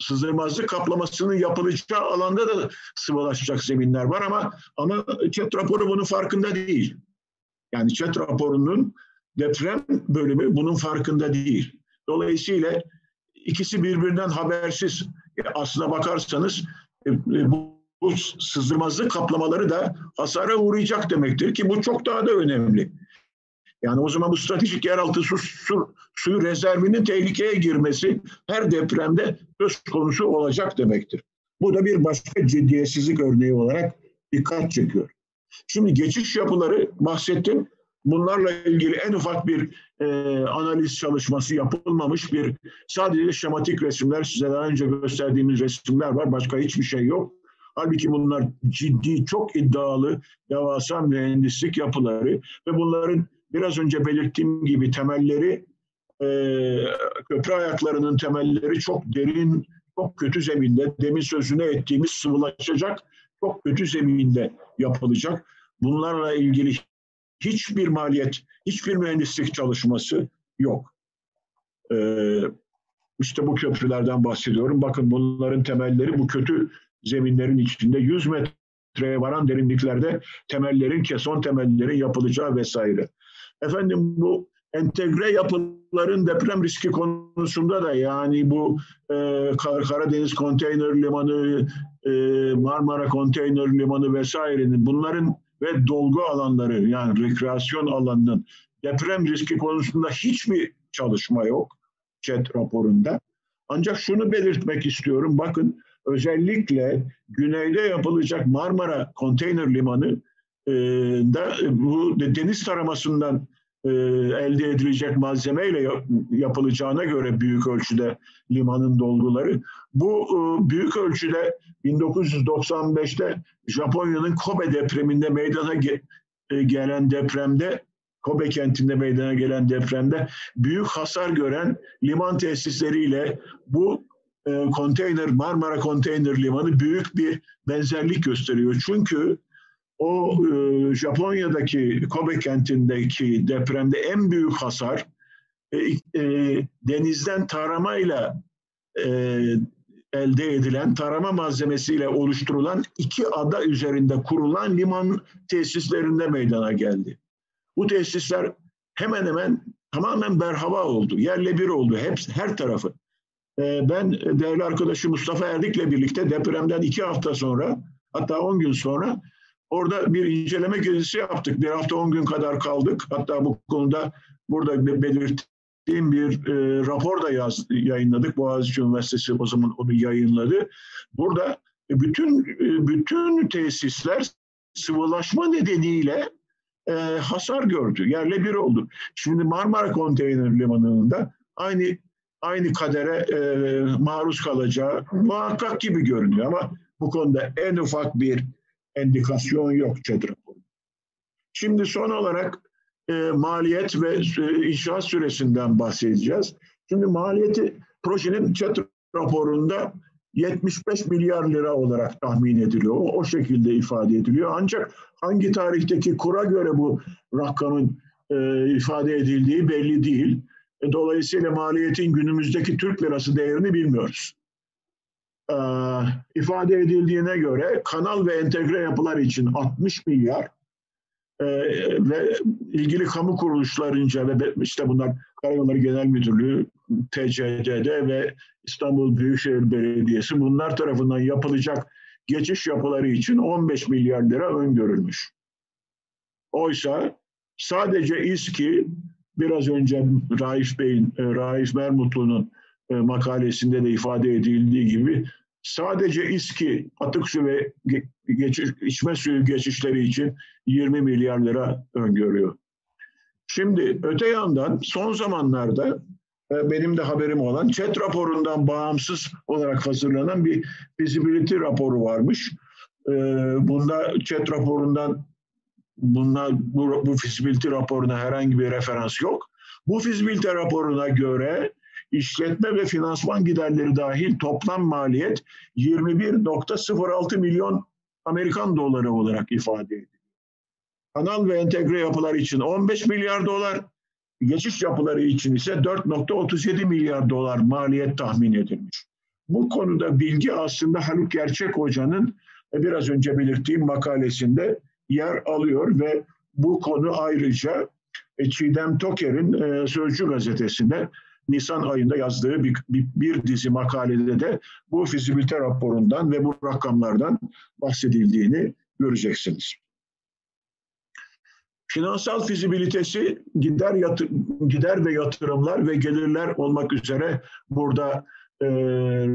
sızdırmazlık kaplamasının yapılacağı alanda da sıvılaşacak zeminler var ama ama ÇED raporu bunun farkında değil. Yani ÇED raporunun deprem bölümü bunun farkında değil. Dolayısıyla ikisi birbirinden habersiz. Aslına bakarsanız bu, bu sızdırmazlık kaplamaları da hasara uğrayacak demektir ki bu çok daha da önemli. Yani o zaman bu stratejik yeraltı su, su, suyu rezervinin tehlikeye girmesi her depremde söz konusu olacak demektir. Bu da bir başka ciddiyetsizlik örneği olarak dikkat çekiyor. Şimdi geçiş yapıları bahsettim. Bunlarla ilgili en ufak bir e, analiz çalışması yapılmamış bir sadece şematik resimler size daha önce gösterdiğimiz resimler var. Başka hiçbir şey yok. Halbuki bunlar ciddi, çok iddialı, devasa mühendislik yapıları ve bunların biraz önce belirttiğim gibi temelleri e, köprü ayaklarının temelleri çok derin, çok kötü zeminde, demin sözüne ettiğimiz sıvılaşacak, çok kötü zeminde yapılacak. Bunlarla ilgili hiçbir maliyet, hiçbir mühendislik çalışması yok. Ee, işte bu köprülerden bahsediyorum. Bakın bunların temelleri bu kötü zeminlerin içinde 100 metreye varan derinliklerde temellerin, keson temellerin yapılacağı vesaire. Efendim bu entegre yapıların deprem riski konusunda da yani bu e, Karadeniz Konteyner Limanı, e, Marmara Konteyner Limanı vesairenin bunların ve dolgu alanları yani rekreasyon alanının deprem riski konusunda hiçbir çalışma yok ÇED raporunda. Ancak şunu belirtmek istiyorum. Bakın özellikle güneyde yapılacak Marmara Konteyner Limanı e, da bu deniz taramasından e, elde edilecek malzemeyle yapılacağına göre büyük ölçüde limanın dolguları. Bu e, büyük ölçüde 1995'te Japonya'nın Kobe depreminde meydana e, gelen depremde Kobe kentinde meydana gelen depremde büyük hasar gören liman tesisleriyle bu konteyner Marmara Konteyner Limanı büyük bir benzerlik gösteriyor. Çünkü o e, Japonya'daki Kobe kentindeki depremde en büyük hasar e, e, denizden taramayla e, elde edilen tarama malzemesiyle oluşturulan iki ada üzerinde kurulan liman tesislerinde meydana geldi. Bu tesisler hemen hemen tamamen berhava oldu, yerle bir oldu, hep her tarafı. E, ben değerli arkadaşım Mustafa Erdik'le birlikte depremden iki hafta sonra, hatta on gün sonra Orada bir inceleme gezisi yaptık. Bir hafta on gün kadar kaldık. Hatta bu konuda burada belirttiğim bir e, rapor da yaz, yayınladık. Boğaziçi Üniversitesi o zaman onu yayınladı. Burada bütün e, bütün tesisler sıvılaşma nedeniyle e, hasar gördü. Yerle bir oldu. Şimdi Marmara Konteyner Limanı'nda aynı aynı kadere e, maruz kalacağı muhakkak gibi görünüyor ama bu konuda en ufak bir endikasyon yok ÇED Şimdi son olarak e, maliyet ve e, inşaat süresinden bahsedeceğiz. Şimdi maliyeti projenin ÇED raporunda 75 milyar lira olarak tahmin ediliyor. O, o şekilde ifade ediliyor. Ancak hangi tarihteki kura göre bu rakamın e, ifade edildiği belli değil. E, dolayısıyla maliyetin günümüzdeki Türk lirası değerini bilmiyoruz. E, ifade edildiğine göre kanal ve entegre yapılar için 60 milyar e, ve ilgili kamu kuruluşlarınca ve işte bunlar Karayolları Genel Müdürlüğü, TCDD ve İstanbul Büyükşehir Belediyesi bunlar tarafından yapılacak geçiş yapıları için 15 milyar lira öngörülmüş. Oysa sadece İSKİ biraz önce Raif Bey'in, e, Raif Mermutlu'nun e, makalesinde de ifade edildiği gibi sadece İSKİ atık su ve geçiş, içme suyu geçişleri için 20 milyar lira öngörüyor. Şimdi öte yandan son zamanlarda e, benim de haberim olan ÇED raporundan bağımsız olarak hazırlanan bir feasibility raporu varmış. E, bunda ÇED raporundan bunlar, bu, bu feasibility raporuna herhangi bir referans yok. Bu feasibility raporuna göre işletme ve finansman giderleri dahil toplam maliyet 21.06 milyon Amerikan doları olarak ifade ediliyor. Kanal ve entegre yapılar için 15 milyar dolar, geçiş yapıları için ise 4.37 milyar dolar maliyet tahmin edilmiş. Bu konuda bilgi aslında Haluk Gerçek Hoca'nın e, biraz önce belirttiğim makalesinde yer alıyor ve bu konu ayrıca e, Çiğdem Toker'in e, Sözcü gazetesinde Nisan ayında yazdığı bir, bir, bir dizi makalede de bu fizibilite raporundan ve bu rakamlardan bahsedildiğini göreceksiniz. Finansal fizibilitesi gider, yatır, gider ve yatırımlar ve gelirler olmak üzere burada e, e,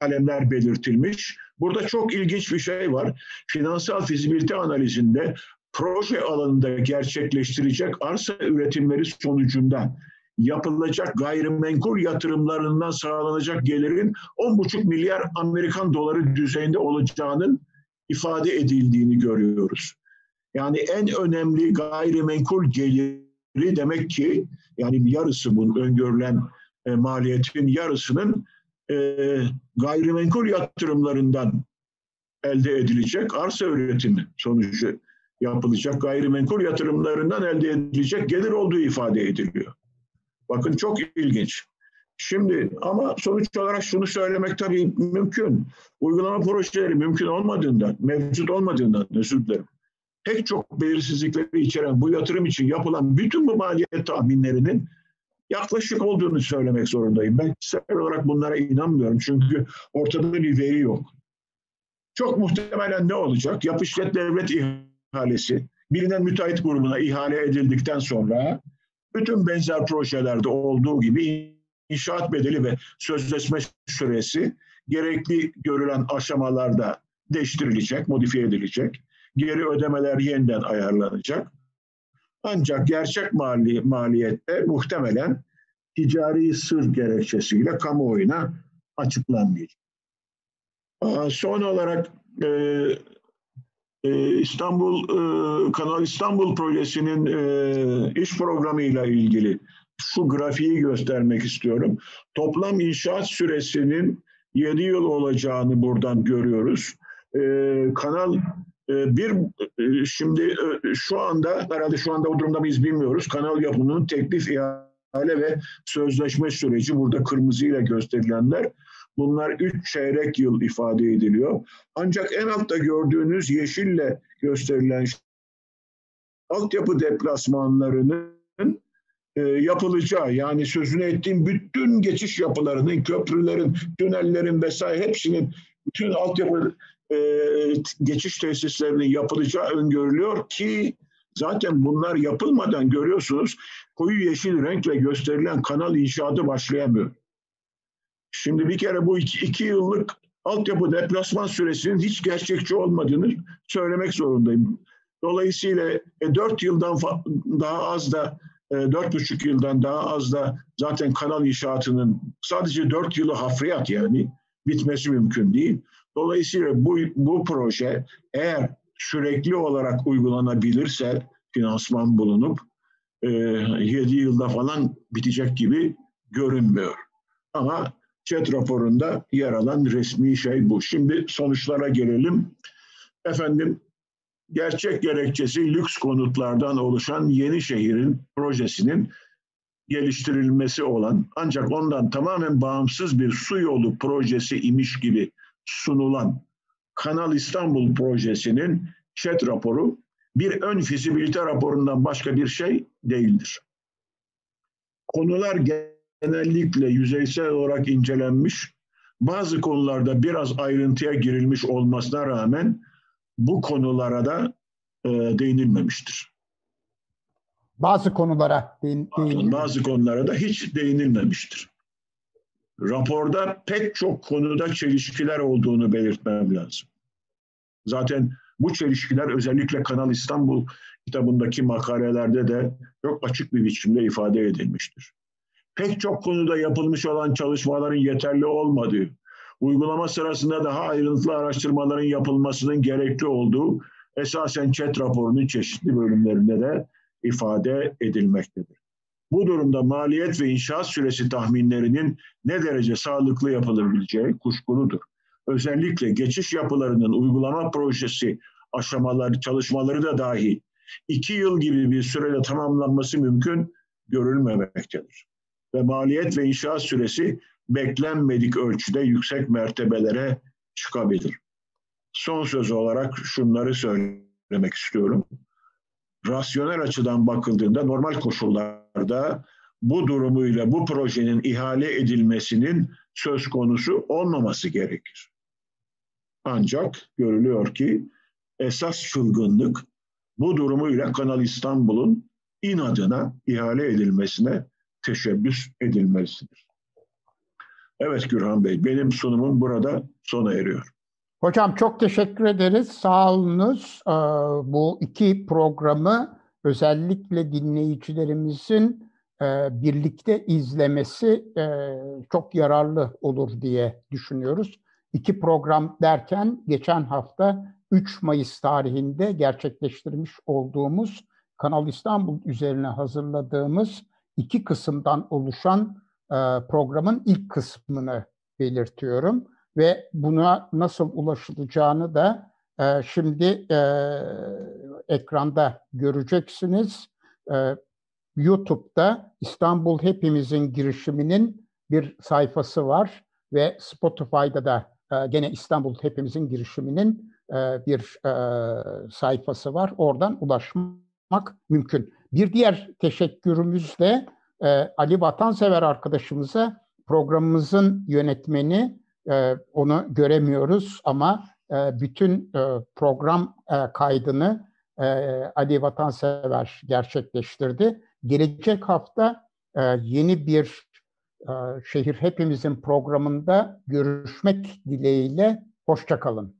kalemler belirtilmiş. Burada çok ilginç bir şey var. Finansal fizibilite analizinde proje alanında gerçekleştirecek arsa üretimleri sonucunda yapılacak gayrimenkul yatırımlarından sağlanacak gelirin 10,5 milyar Amerikan doları düzeyinde olacağının ifade edildiğini görüyoruz. Yani en önemli gayrimenkul geliri demek ki yani yarısı bunun öngörülen e, maliyetin yarısının e, gayrimenkul yatırımlarından elde edilecek arsa üretimi sonucu yapılacak gayrimenkul yatırımlarından elde edilecek gelir olduğu ifade ediliyor. Bakın çok ilginç. Şimdi ama sonuç olarak şunu söylemek tabii mümkün. Uygulama projeleri mümkün olmadığından, mevcut olmadığından özür dilerim. Pek çok belirsizlikleri içeren bu yatırım için yapılan bütün bu maliyet tahminlerinin yaklaşık olduğunu söylemek zorundayım. Ben kişisel olarak bunlara inanmıyorum çünkü ortada bir veri yok. Çok muhtemelen ne olacak? Yap işlet devlet ihalesi bilinen müteahhit grubuna ihale edildikten sonra bütün benzer projelerde olduğu gibi inşaat bedeli ve sözleşme süresi gerekli görülen aşamalarda değiştirilecek, modifiye edilecek. Geri ödemeler yeniden ayarlanacak. Ancak gerçek mali, maliyette muhtemelen ticari sır gerekçesiyle kamuoyuna açıklanmayacak. Son olarak e, İstanbul e, Kanal İstanbul projesinin e, iş programıyla ilgili şu grafiği göstermek istiyorum. Toplam inşaat süresinin 7 yıl olacağını buradan görüyoruz. Kanal bir şimdi şu anda herhalde şu anda o durumda mıyız bilmiyoruz. Kanal yapımının teklif ihale ve sözleşme süreci burada kırmızıyla gösterilenler Bunlar üç çeyrek yıl ifade ediliyor. Ancak en altta gördüğünüz yeşille gösterilen altyapı deplasmanlarının e, yapılacağı yani sözünü ettiğim bütün geçiş yapılarının, köprülerin, tünellerin vesaire hepsinin bütün altyapı e, geçiş tesislerinin yapılacağı öngörülüyor ki zaten bunlar yapılmadan görüyorsunuz koyu yeşil renkle gösterilen kanal inşaatı başlayamıyor. Şimdi bir kere bu iki, iki yıllık altyapı deplasman süresinin hiç gerçekçi olmadığını söylemek zorundayım. Dolayısıyla e, 4 yıldan daha az da e, dört buçuk yıldan daha az da zaten kanal inşaatının sadece dört yılı hafriyat yani bitmesi mümkün değil. Dolayısıyla bu, bu proje eğer sürekli olarak uygulanabilirse finansman bulunup e, 7 yılda falan bitecek gibi görünmüyor. Ama ÇED raporunda yer alan resmi şey bu. Şimdi sonuçlara gelelim. Efendim gerçek gerekçesi lüks konutlardan oluşan yeni şehrin projesinin geliştirilmesi olan ancak ondan tamamen bağımsız bir su yolu projesi imiş gibi sunulan Kanal İstanbul projesinin ÇED raporu bir ön fizibilite raporundan başka bir şey değildir. Konular genellikle yüzeysel olarak incelenmiş, bazı konularda biraz ayrıntıya girilmiş olmasına rağmen bu konulara da e, değinilmemiştir. Bazı konulara değin, değinilmemiştir. Bazı konulara da hiç değinilmemiştir. Raporda pek çok konuda çelişkiler olduğunu belirtmem lazım. Zaten bu çelişkiler özellikle Kanal İstanbul kitabındaki makalelerde de çok açık bir biçimde ifade edilmiştir. Pek çok konuda yapılmış olan çalışmaların yeterli olmadığı, uygulama sırasında daha ayrıntılı araştırmaların yapılmasının gerekli olduğu esasen ÇED raporunun çeşitli bölümlerinde de ifade edilmektedir. Bu durumda maliyet ve inşaat süresi tahminlerinin ne derece sağlıklı yapılabileceği kuşkuludur. Özellikle geçiş yapılarının uygulama projesi aşamaları, çalışmaları da dahi iki yıl gibi bir sürede tamamlanması mümkün görülmemektedir. Ve maliyet ve inşaat süresi beklenmedik ölçüde yüksek mertebelere çıkabilir. Son söz olarak şunları söylemek istiyorum. Rasyonel açıdan bakıldığında normal koşullarda bu durumuyla bu projenin ihale edilmesinin söz konusu olmaması gerekir. Ancak görülüyor ki esas çılgınlık bu durumuyla Kanal İstanbul'un inadına ihale edilmesine teşebbüs edilmesidir. Evet Gürhan Bey, benim sunumum burada sona eriyor. Hocam çok teşekkür ederiz. Sağ olunuz. Ee, bu iki programı özellikle dinleyicilerimizin e, birlikte izlemesi e, çok yararlı olur diye düşünüyoruz. İki program derken geçen hafta 3 Mayıs tarihinde gerçekleştirmiş olduğumuz Kanal İstanbul üzerine hazırladığımız iki kısımdan oluşan e, programın ilk kısmını belirtiyorum ve buna nasıl ulaşılacağını da e, şimdi e, ekranda göreceksiniz. E, YouTube'da İstanbul Hepimizin girişiminin bir sayfası var ve Spotify'da da gene İstanbul Hepimizin girişiminin bir sayfası var. Oradan ulaşmak mümkün. Bir diğer teşekkürümüz de e, Ali Vatansever arkadaşımıza programımızın yönetmeni onu göremiyoruz ama bütün program kaydını Ali Vatansever gerçekleştirdi. Gelecek hafta yeni bir Şehir Hepimizin programında görüşmek dileğiyle. Hoşçakalın.